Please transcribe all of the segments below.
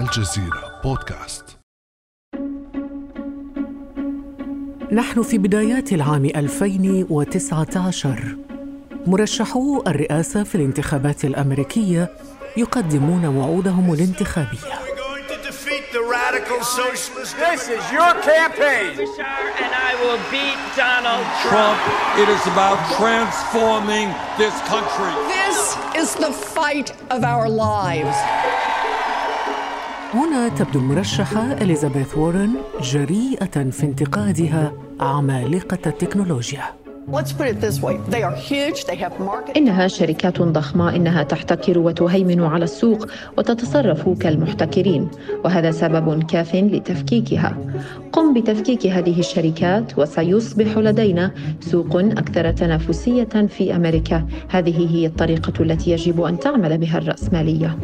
الجزيرة بودكاست نحن في بدايات العام 2019 مرشحو الرئاسة في الانتخابات الأمريكية يقدمون وعودهم الانتخابية We're going to defeat the radical socialist. This is your campaign. and I will beat Donald Trump. It is about transforming this country. This is the fight of our lives. هنا تبدو المرشحة إليزابيث وورن جريئة في انتقادها عمالقة التكنولوجيا. Let's put it this way. They are huge, they have market. إنها شركات ضخمة. إنها تحتكر وتهيمن على السوق وتتصرف كالمحتكرين. وهذا سبب كاف لتفكيكها. قم بتفكيك هذه الشركات وسيصبح لدينا سوق أكثر تنافسية في أمريكا. هذه هي الطريقة التي يجب أن تعمل بها الرأسمالية.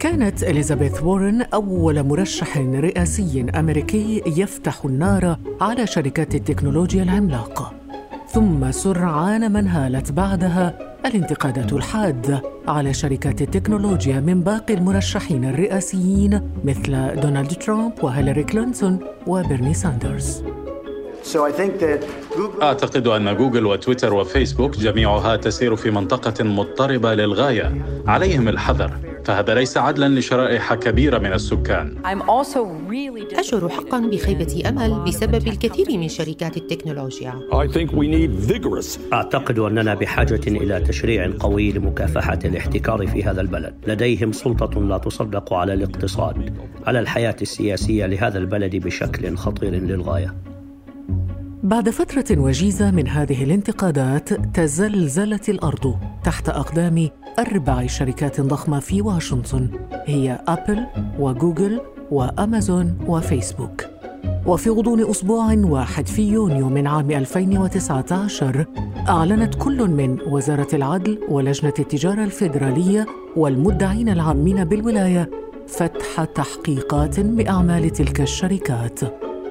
كانت إليزابيث وورن أول مرشح رئاسي أمريكي يفتح النار على شركات التكنولوجيا العملاقة ثم سرعان ما انهالت بعدها الانتقادات الحادة على شركات التكنولوجيا من باقي المرشحين الرئاسيين مثل دونالد ترامب وهيلاري كلينتون وبرني ساندرز. أعتقد أن جوجل وتويتر وفيسبوك جميعها تسير في منطقة مضطربة للغاية. عليهم الحذر. فهذا ليس عدلا لشرائح كبيرة من السكان. أشعر حقا بخيبة أمل بسبب الكثير من شركات التكنولوجيا. أعتقد أننا بحاجة إلى تشريع قوي لمكافحة الاحتكار في هذا البلد. لديهم سلطة لا تصدق على الاقتصاد على الحياة السياسية لهذا البلد بشكل خطير للغاية. بعد فترة وجيزة من هذه الانتقادات تزلزلت الأرض. تحت أقدام أربع شركات ضخمة في واشنطن. هي أبل وجوجل وأمازون وفيسبوك. وفي غضون أسبوع واحد في يونيو من عام 2019 أعلنت كل من وزارة العدل ولجنة التجارة الفيدرالية والمدعين العامين بالولاية فتح تحقيقات بأعمال تلك الشركات.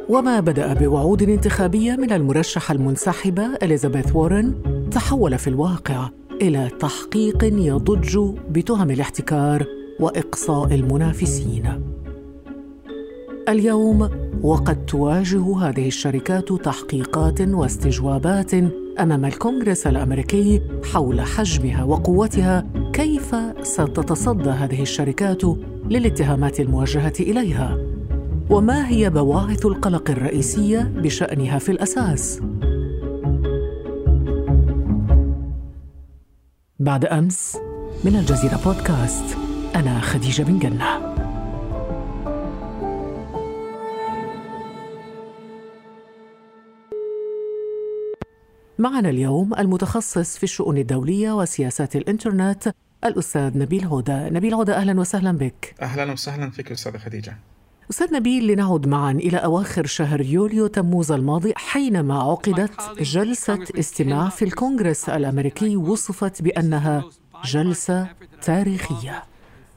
وما بدأ بوعود انتخابية من المرشحة المنسحبة إليزابيث وورن تحول في الواقع. إلى تحقيق يضج بتهم الاحتكار وإقصاء المنافسين. اليوم وقد تواجه هذه الشركات تحقيقات واستجوابات أمام الكونغرس الأمريكي حول حجمها وقوتها. كيف ستتصدى هذه الشركات للاتهامات الموجهة إليها؟ وما هي بواعث القلق الرئيسية بشأنها في الأساس؟ بعد أمس من الجزيرة بودكاست أنا خديجة بن جنة. معنا اليوم المتخصص في الشؤون الدولية وسياسات الإنترنت الأستاذ نبيل هدى نبيل هدى أهلا وسهلا بك. أهلا وسهلا فيك أستاذة خديجة. أستاذ نبيل لنعد معا إلى أواخر شهر يوليو تموز الماضي حينما عقدت جلسة استماع في الكونغرس الأمريكي وصفت بأنها جلسة تاريخية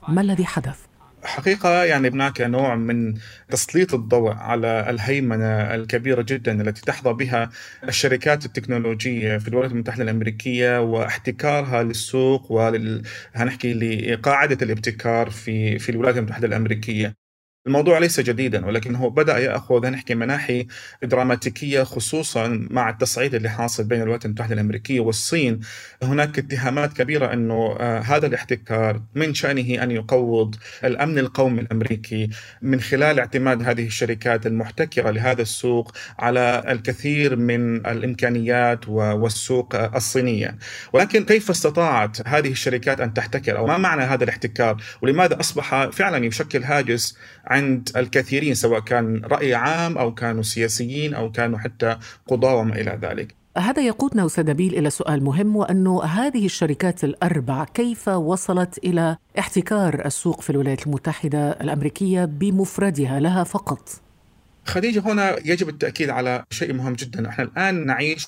ما الذي حدث؟ حقيقة يعني هناك نوع من تسليط الضوء على الهيمنة الكبيرة جدا التي تحظى بها الشركات التكنولوجية في الولايات المتحدة الأمريكية واحتكارها للسوق ولل هنحكي لقاعدة الابتكار في في الولايات المتحدة الأمريكية الموضوع ليس جديدا ولكن هو بدأ يأخذ نحكي مناحي دراماتيكية خصوصا مع التصعيد اللي حاصل بين الولايات المتحدة الأمريكية والصين. هناك اتهامات كبيرة أنه آه هذا الاحتكار من شأنه أن يقوض الأمن القومي الأمريكي من خلال اعتماد هذه الشركات المحتكرة لهذا السوق على الكثير من الإمكانيات والسوق الصينية. ولكن كيف استطاعت هذه الشركات أن تحتكر؟ أو ما معنى هذا الاحتكار؟ ولماذا أصبح فعلا يشكل هاجس عند الكثيرين سواء كان رأي عام أو كانوا سياسيين أو كانوا حتى قضاة وما إلى ذلك. هذا يقودنا نبيل إلى سؤال مهم وأنه هذه الشركات الأربع كيف وصلت إلى احتكار السوق في الولايات المتحدة الأمريكية بمفردها لها فقط؟ خديجة هنا يجب التأكيد على شيء مهم جدا. إحنا الآن نعيش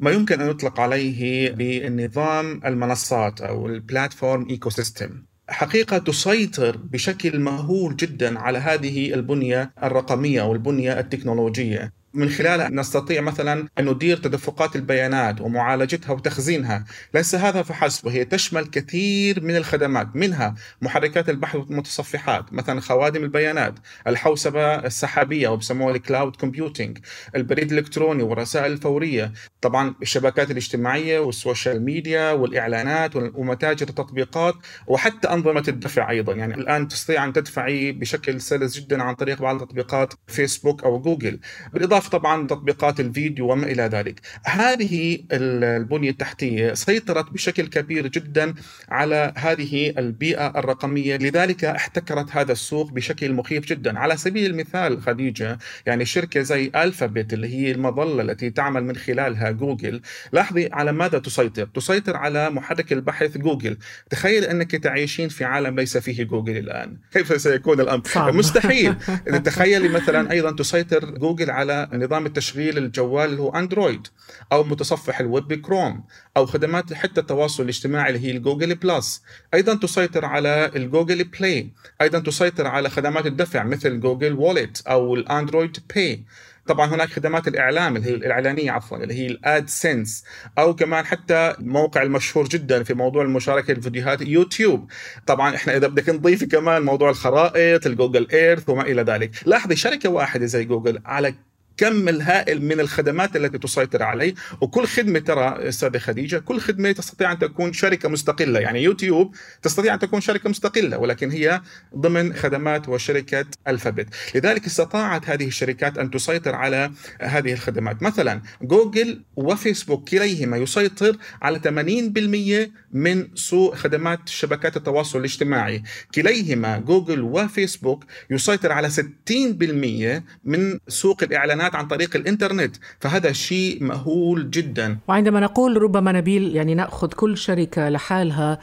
ما يمكن أن يطلق عليه بنظام المنصات أو ال platform ecosystem حقيقة تسيطر بشكل مهول جدا على هذه البنية الرقمية أو البنية التكنولوجية. من خلالها نستطيع مثلا أن ندير تدفقات البيانات ومعالجتها وتخزينها. ليس هذا فحسب وهي تشمل كثير من الخدمات منها محركات البحث والمتصفحات مثلا خوادم البيانات الحوسبة السحابية وبسموها ال cloud computing البريد الإلكتروني والرسائل الفورية. طبعا الشبكات الاجتماعية وال social media والإعلانات ومتاجر التطبيقات وحتى أنظمة الدفع أيضا. يعني الآن تستطيع أن تدفعي بشكل سلس جدا عن طريق بعض تطبيقات فيسبوك أو جوجل بالإضافة طبعا تطبيقات الفيديو وما إلى ذلك. هذه البنية التحتية سيطرت بشكل كبير جدا على هذه البيئة الرقمية. لذلك احتكرت هذا السوق بشكل مخيف جدا. على سبيل المثال خديجة يعني شركة زي ألفابت اللي هي المظلة التي تعمل من خلالها جوجل لاحظي على ماذا تسيطر. تسيطر على محرك البحث جوجل. تخيل أنك تعيشين في عالم ليس فيه جوجل الآن. كيف سيكون الأمر؟ صعب. مستحيل. تخيلي مثلا أيضا تسيطر جوجل على نظام التشغيل الجوال اللي هو أندرويد أو متصفح الويب كروم أو خدمات حتى التواصل الاجتماعي اللي هي ال Google Plus أيضا تسيطر على ال Google Play أيضا تسيطر على خدمات الدفع مثل Google Wallet أو ال Android Pay طبعا هناك خدمات الإعلام اللي هي الإعلانية عفوا اللي هي ال AdSense أو كمان حتى موقع المشهور جدا في موضوع المشاركة الفيديوهات يوتيوب. طبعا إحنا إذا بدك نضيف كمان موضوع الخرائط ال Google Earth وما إلى ذلك. لاحظي شركة واحدة زي جوجل على كم الهائل من الخدمات التي تسيطر عليه. وكل خدمة ترى أستاذة خديجة كل خدمة تستطيع أن تكون شركة مستقلة. يعني يوتيوب تستطيع أن تكون شركة مستقلة ولكن هي ضمن خدمات وشركة ألفابت. لذلك استطاعت هذه الشركات أن تسيطر على هذه الخدمات. مثلا جوجل وفيسبوك كليهما يسيطر على 80% من سوق خدمات شبكات التواصل الاجتماعي. كليهما جوجل وفيسبوك يسيطر على 60% من سوق الاعلانات عن طريق الإنترنت فهذا شيء مهول جدا وعندما نقول ربما نبيل يعني نأخذ كل شركة لحالها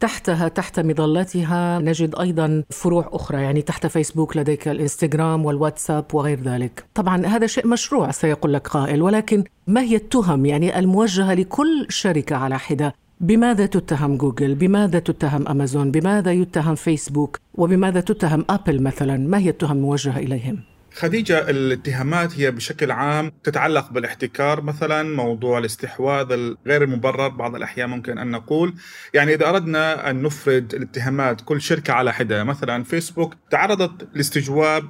تحتها تحت مظلتها نجد أيضا فروع أخرى يعني تحت فيسبوك لديك الإنستغرام والواتساب وغير ذلك طبعا هذا شيء مشروع سيقول لك قائل ولكن ما هي التهم يعني الموجهة لكل شركة على حدة بماذا تتهم جوجل؟ بماذا تتهم أمازون؟ بماذا يتهم فيسبوك؟ وبماذا تتهم أبل مثلا؟ ما هي التهم الموجهة إليهم؟ خديجة الاتهامات هي بشكل عام تتعلق بالاحتكار مثلا موضوع الاستحواذ الغير المبرر بعض الأحيان ممكن أن نقول. يعني إذا أردنا أن نفرد الاتهامات كل شركة على حدة مثلا فيسبوك تعرضت لاستجواب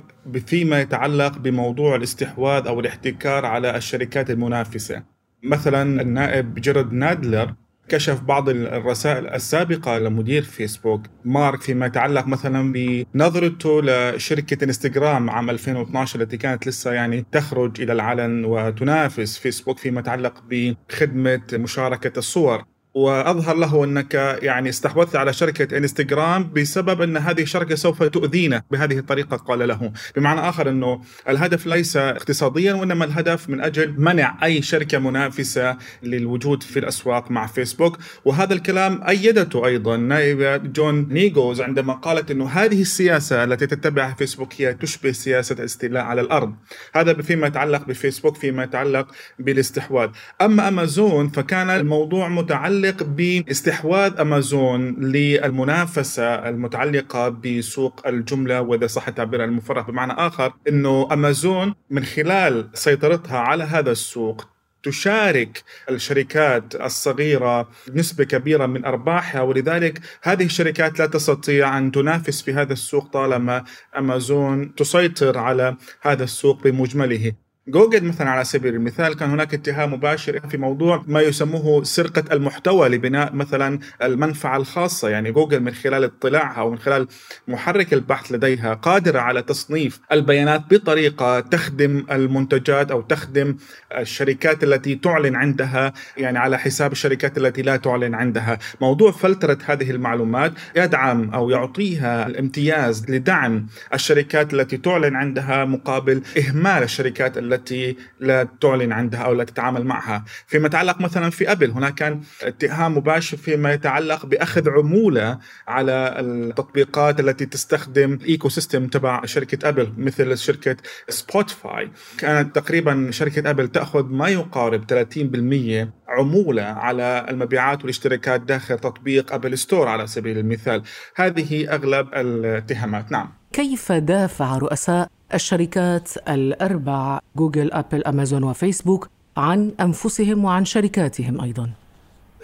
فيما يتعلق بموضوع الاستحواذ أو الاحتكار على الشركات المنافسة. مثلا النائب جيرد نادلر كشف بعض الرسائل السابقة لمدير فيسبوك. مارك فيما يتعلق مثلا بنظرته لشركة إنستغرام عام 2012 التي كانت لسه يعني تخرج إلى العلن وتنافس فيسبوك فيما يتعلق بخدمة مشاركة الصور. وأظهر له أنك يعني استحوذت على شركة إنستغرام بسبب أن هذه الشركة سوف تؤذينا بهذه الطريقة قال له، بمعنى آخر أنه الهدف ليس اقتصاديا وإنما الهدف من أجل منع أي شركة منافسة للوجود في الأسواق مع فيسبوك، وهذا الكلام أيدته أيضا. نائبه جون نيجوز عندما قالت أنه هذه السياسة التي تتبعها فيسبوك هي تشبه سياسة الاستيلاء على الأرض، هذا فيما يتعلق بفيسبوك فيما يتعلق بالاستحواذ، أما أمازون فكان الموضوع متعلق متعلق باستحواذ أمازون للمنافسة المتعلقة بسوق الجملة وإذا صح التعبير المفرح بمعنى آخر إنه أمازون من خلال سيطرتها على هذا السوق تشارك الشركات الصغيرة نسبة كبيرة من أرباحها ولذلك هذه الشركات لا تستطيع أن تنافس في هذا السوق طالما أمازون تسيطر على هذا السوق بمجمله. جوجل مثلا على سبيل المثال كان هناك اتهام مباشر في موضوع ما يسموه سرقة المحتوى لبناء مثلا المنفعة الخاصة. يعني جوجل من خلال اطلاعها ومن خلال محرك البحث لديها قادرة على تصنيف البيانات بطريقة تخدم المنتجات أو تخدم الشركات التي تعلن عندها يعني على حساب الشركات التي لا تعلن عندها. موضوع فلترة هذه المعلومات يدعم أو يعطيها الامتياز لدعم الشركات التي تعلن عندها مقابل إهمال الشركات التي التي لا تعلن عندها أو لا تتعامل معها، فيما يتعلق مثلا في أبل هناك كان اتهام مباشر فيما يتعلق بأخذ عمولة على التطبيقات التي تستخدم ال ecosystem تبع شركة أبل مثل شركة سبوتيفاي، كانت تقريبا شركة أبل تأخذ ما يقارب 30% عمولة على المبيعات والاشتراكات داخل تطبيق Apple Store على سبيل المثال، هذه أغلب الاتهامات، نعم. كيف دافع رؤساء الشركات الأربع جوجل أبل أمازون وفيسبوك عن أنفسهم وعن شركاتهم أيضاً.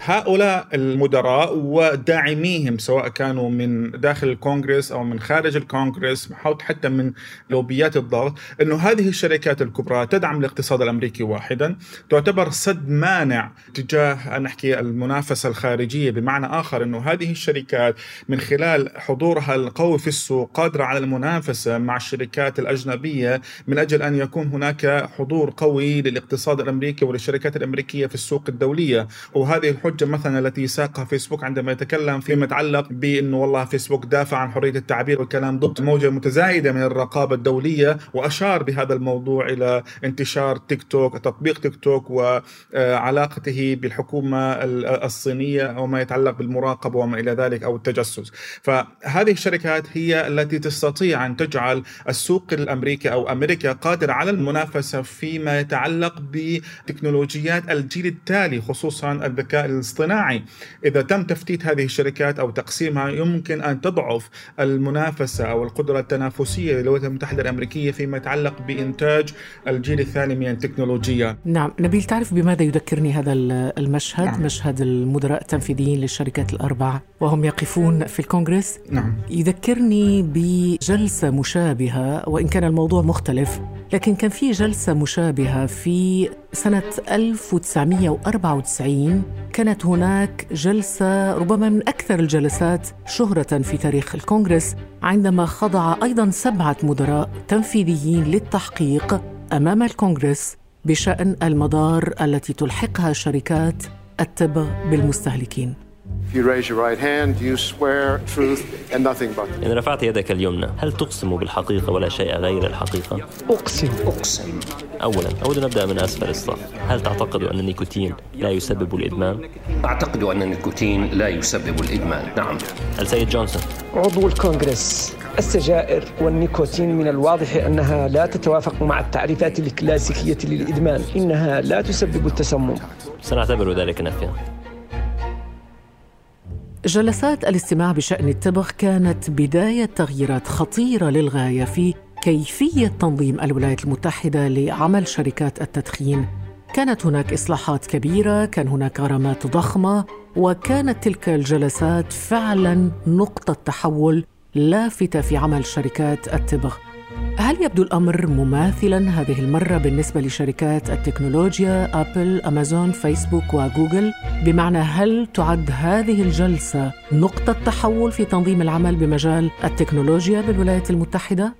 هؤلاء المدراء وداعميهم سواء كانوا من داخل الكونغرس أو من خارج الكونغرس حتى من لوبيات الضغط إنه هذه الشركات الكبرى تدعم الاقتصاد الأمريكي واحدا تعتبر سد مانع تجاه نحكي المنافسة الخارجية بمعنى آخر إنه هذه الشركات من خلال حضورها القوي في السوق قادرة على المنافسة مع الشركات الأجنبية من أجل أن يكون هناك حضور قوي للاقتصاد الأمريكي وللشركات الأمريكية في السوق الدولية. وهذه الحجة الحجة مثلا التي ساقها فيسبوك عندما يتكلم فيما يتعلق بأنه والله فيسبوك دافع عن حرية التعبير والكلام ضد موجة متزايدة من الرقابة الدولية وأشار بهذا الموضوع إلى انتشار تيك توك تطبيق تيك توك وعلاقته بالحكومة الصينية وما يتعلق بالمراقبة وما إلى ذلك أو التجسس. فهذه الشركات هي التي تستطيع أن تجعل السوق الأمريكي أو أمريكا قادرة على المنافسة فيما يتعلق بتكنولوجيات الجيل التالي خصوصا الذكاء الاصطناعي. إذا تم تفتيت هذه الشركات أو تقسيمها يمكن أن تضعف المنافسة أو القدرة التنافسية للولايات المتحدة الأمريكية فيما يتعلق بإنتاج الجيل الثاني من التكنولوجيا. نعم. نبيل تعرف بماذا يذكرني هذا المشهد؟ نعم. مشهد المدراء التنفيذيين للشركات الأربع وهم يقفون في الكونغرس. نعم. يذكرني بجلسة مشابهة وإن كان الموضوع مختلف لكن كان في جلسة مشابهة في سنة 1994 كانت هناك جلسة ربما من أكثر الجلسات شهرة في تاريخ الكونغرس عندما خضع أيضا سبعة مدراء تنفيذيين للتحقيق أمام الكونغرس بشأن المضار التي تلحقها شركات التبغ بالمستهلكين. If you raise your right hand, you swear truth and nothing but إن رفعت يدك اليمنى هل تقسم بالحقيقة ولا شيء غير الحقيقة؟ أقسم. أقسم. أولا أود أن نبدأ من أسفل الصف. هل تعتقد أن النيكوتين لا يسبب الإدمان؟ أعتقد أن النيكوتين لا يسبب الإدمان. نعم. السيد جونسون؟ عضو الكونغرس السجائر والنيكوتين من الواضح أنها لا تتوافق مع التعريفات الكلاسيكية للإدمان إنها لا تسبب التسمم. سنعتبر ذلك نفيا. جلسات الاستماع بشأن التبغ كانت بداية تغييرات خطيرة للغاية في كيفية تنظيم الولايات المتحدة لعمل شركات التدخين. كانت هناك إصلاحات كبيرة، كان هناك غرامات ضخمة، وكانت تلك الجلسات فعلا نقطة تحول لافتة في عمل شركات التبغ. هل يبدو الأمر مماثلا هذه المرة بالنسبة لشركات التكنولوجيا آبل أمازون فيسبوك وجوجل؟ بمعنى هل تعد هذه الجلسة نقطة تحول في تنظيم العمل بمجال التكنولوجيا بالولايات المتحدة؟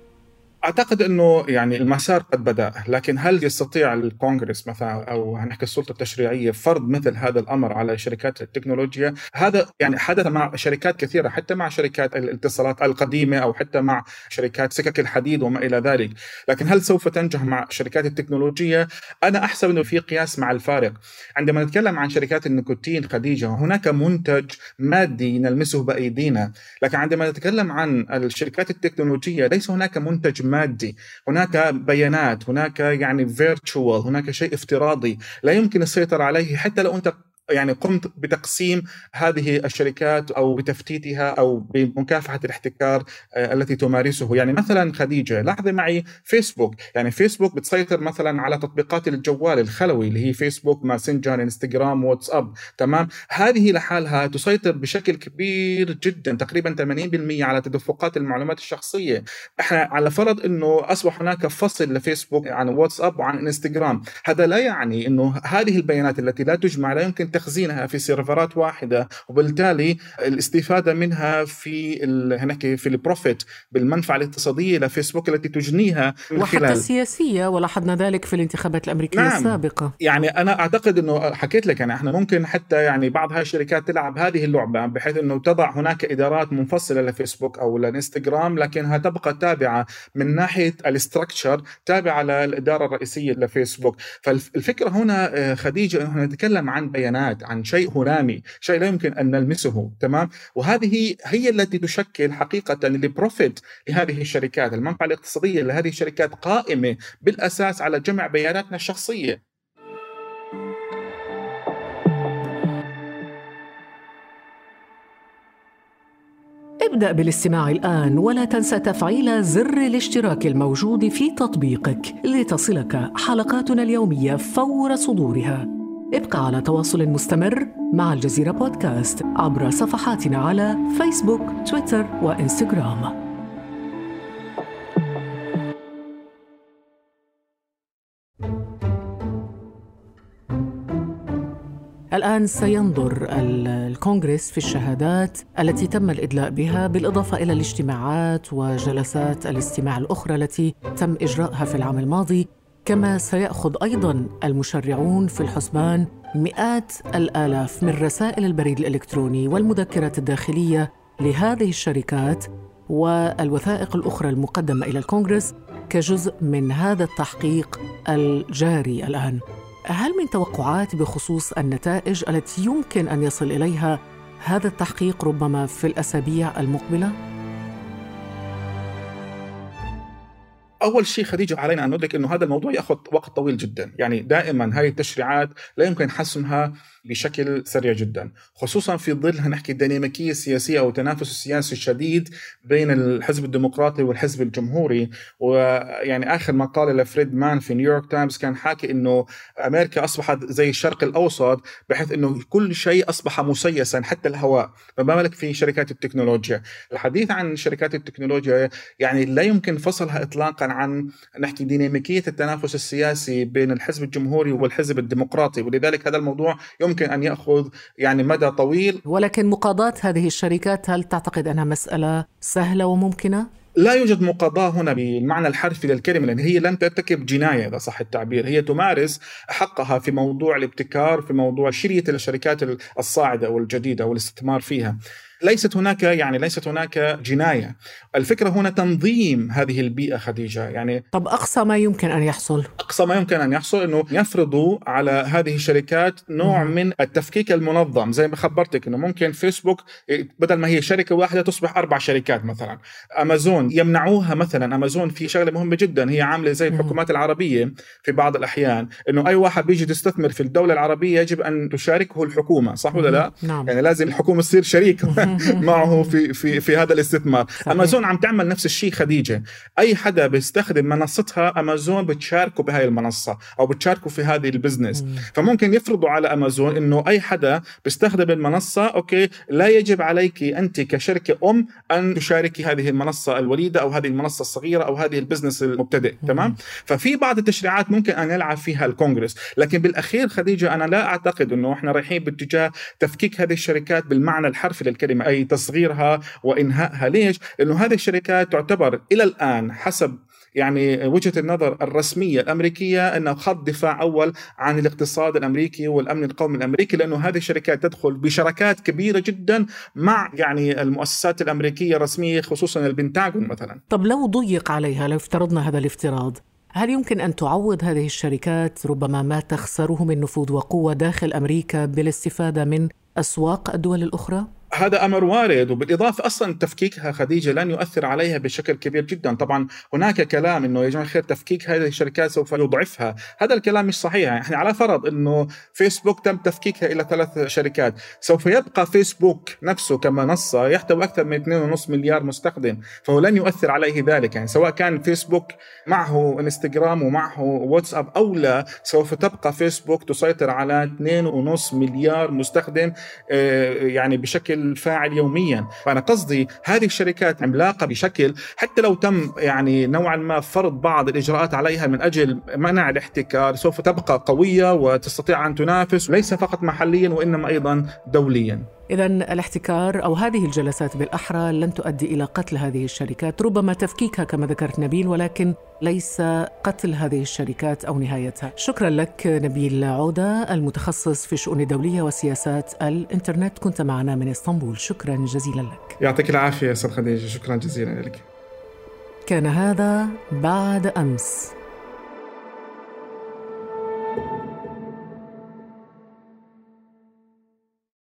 أعتقد إنه يعني المسار قد بدأ لكن هل يستطيع الكونغرس مثلا أو هنحكي السلطة التشريعية فرض مثل هذا الأمر على شركات التكنولوجيا؟ هذا يعني حدث مع شركات كثيرة حتى مع شركات الاتصالات القديمة أو حتى مع شركات سكك الحديد وما إلى ذلك. لكن هل سوف تنجح مع شركات التكنولوجيا أنا أحسب إنه في قياس مع الفارق. عندما نتكلم عن شركات النيكوتين خديجة هناك منتج مادي نلمسه بأيدينا. لكن عندما نتكلم عن الشركات التكنولوجية ليس هناك منتج مادي. هناك بيانات هناك يعني virtual هناك شيء افتراضي لا يمكن السيطرة عليه حتى لو أنت يعني قمت بتقسيم هذه الشركات أو بتفتيتها أو بمكافحة الاحتكار آه، التي تمارسه، يعني مثلا خديجة لاحظي معي فيسبوك، يعني فيسبوك بتسيطر مثلا على تطبيقات الجوال الخلوي اللي هي فيسبوك، ماسنجر، انستغرام، واتساب، تمام؟ هذه لحالها تسيطر بشكل كبير جدا تقريبا 80% على تدفقات المعلومات الشخصية، إحنا على فرض إنه أصبح هناك فصل لفيسبوك عن واتساب وعن انستغرام، هذا لا يعني إنه هذه البيانات التي لا تجمع لا يمكن تخزينها في سيرفرات واحدة وبالتالي الاستفادة منها في هناك في ال profit بالمنفعة الاقتصادية لفيسبوك التي تجنيها وحتى السياسيه ولاحظنا ذلك في الانتخابات الأمريكية نعم. السابقة. يعني أنا أعتقد إنه حكيت لك يعني إحنا ممكن حتى يعني بعض هاي الشركات تلعب هذه اللعبة بحيث إنه تضع هناك إدارات منفصلة لفيسبوك أو لإنستغرام لكنها تبقى تابعة من ناحية ال structure تابعة للإدارة الرئيسية لفيسبوك. فالفكرة هنا آه، خديجة إنه نتكلم عن بيانات. بيانات عن شيء هلامي شيء لا يمكن أن نلمسه تمام؟ وهذه هي التي تشكل حقيقة ال profit لهذه الشركات. المنفعة الاقتصادية لهذه الشركات قائمة بالأساس على جمع بياناتنا الشخصية. ابدأ بالاستماع الآن ولا تنسى تفعيل زر الاشتراك الموجود في تطبيقك. لتصلك حلقاتنا اليومية فور صدورها. ابقى على تواصل مستمر مع الجزيرة بودكاست عبر صفحاتنا على فيسبوك، تويتر وإنستغرام. الآن سينظر الكونغرس في الشهادات التي تم الإدلاء بها بالإضافة إلى الاجتماعات وجلسات الاستماع الأخرى التي تم إجراءها في العام الماضي كما سيأخذ أيضا المشرعون في الحسبان مئات الآلاف من رسائل البريد الإلكتروني والمذكرات الداخلية لهذه الشركات والوثائق الأخرى المقدمة إلى الكونغرس كجزء من هذا التحقيق الجاري الآن. هل من توقعات بخصوص النتائج التي يمكن أن يصل إليها هذا التحقيق ربما في الأسابيع المقبلة؟ أول شيء خديجة علينا أن ندرك إنه هذا الموضوع يأخذ وقت طويل جدا، يعني دائما هذه التشريعات لا يمكن حسمها بشكل سريع جدا. خصوصا في ظل نحكي الديناميكية السياسية أو التنافس السياسي الشديد بين الحزب الديمقراطي والحزب الجمهوري. ويعني آخر مقالة لفريدمان في نيويورك تايمز كان حاكي أنه أمريكا أصبحت زي الشرق الأوسط بحيث أنه كل شيء أصبح مسيسا حتى الهواء. فما بالك في شركات التكنولوجيا؟ الحديث عن شركات التكنولوجيا يعني لا يمكن فصلها إطلاقا عن نحكي ديناميكية التنافس السياسي بين الحزب الجمهوري والحزب الديمقراطي ولذلك هذا الموضوع يمكن يمكن أن يأخذ يعني مدى طويل. ولكن مقاضاة هذه الشركات هل تعتقد أنها مسألة سهلة وممكنة؟ لا يوجد مقاضاة هنا بالمعنى الحرفي للكلمة لأن هي لن ترتكب جناية إذا صح التعبير. هي تمارس حقها في موضوع الابتكار في موضوع شرية الشركات الصاعدة والجديدة والاستثمار فيها. ليست هناك يعني ليست هناك جناية. الفكرة هنا تنظيم هذه البيئة خديجة. يعني طب أقصى ما يمكن أن يحصل؟ أقصى ما يمكن أن يحصل إنه يفرضوا على هذه الشركات نوع مم. من التفكيك المنظم. زي ما خبرتك إنه ممكن فيسبوك بدل ما هي شركة واحدة تصبح أربع شركات مثلا. أمازون يمنعوها مثلا. أمازون في شغلة مهمة جدا هي عاملة زي الحكومات العربية في بعض الأحيان. إنه أي واحد بيجي تستثمر في الدولة العربية يجب أن تشاركه الحكومة صح ولا لا؟ نعم. يعني لازم الحكومة تصير شريك. معه في في في هذا الاستثمار صحيح. امازون عم تعمل نفس الشيء خديجة أي حدا بيستخدم منصتها امازون بتشاركه بهاي المنصة أو بتشاركه في هذه ال business مم. فممكن يفرضوا على امازون إنه أي حدا بيستخدم المنصة okay لا يجب عليك أنت كشركة أم أن تشاركي هذه المنصة الوليدة أو هذه المنصة الصغيرة أو هذه ال business المبتدئ مم. تمام ففي بعض التشريعات ممكن أن يلعب فيها الكونغرس لكن بالأخير خديجة أنا لا أعتقد إنه إحنا رايحين باتجاه تفكيك هذه الشركات بالمعنى الحرفي للكلمة أي تصغيرها وإنهائها ليش؟ لأنه هذه الشركات تعتبر إلى الآن حسب يعني وجهة النظر الرسمية الأمريكية انه خط دفاع أول عن الاقتصاد الأمريكي والأمن القومي الأمريكي لأنه هذه الشركات تدخل بشراكات كبيرة جدا مع يعني المؤسسات الأمريكية الرسمية خصوصا البنتاغون مثلا. طب لو ضيق عليها لو افترضنا هذا الافتراض هل يمكن أن تعوض هذه الشركات ربما ما تخسره من نفوذ وقوة داخل أمريكا بالاستفادة من أسواق الدول الأخرى؟ هذا أمر وارد وبالإضافة أصلا تفكيكها خديجة لن يؤثر عليها بشكل كبير جدا، طبعا هناك كلام إنه يا جماعة الخير تفكيك هذه الشركات سوف يضعفها، هذا الكلام مش صحيح، يعني على فرض إنه فيسبوك تم تفكيكها إلى ثلاث شركات، سوف يبقى فيسبوك نفسه كمنصه يحتوي أكثر من 2.5 مليار مستخدم، فهو لن يؤثر عليه ذلك، يعني سواء كان فيسبوك معه إنستغرام ومعه واتساب أو لا، سوف تبقى فيسبوك تسيطر على 2.5 مليار مستخدم يعني بشكل الفاعل يوميا فأنا قصدي هذه الشركات عملاقة بشكل حتى لو تم يعني نوعا ما فرض بعض الإجراءات عليها من أجل منع الاحتكار سوف تبقى قوية وتستطيع أن تنافس ليس فقط محليا وإنما أيضا دوليا. إذا الاحتكار أو هذه الجلسات بالأحرى لن تؤدي إلى قتل هذه الشركات، ربما تفكيكها كما ذكرت نبيل ولكن ليس قتل هذه الشركات أو نهايتها. شكرا لك نبيل عودة المتخصص في الشؤون الدولية وسياسات الإنترنت، كنت معنا من إسطنبول، شكرا جزيلا لك. يعطيك العافية أستاذ خديجة، شكرا جزيلا لك. كان هذا بعد أمس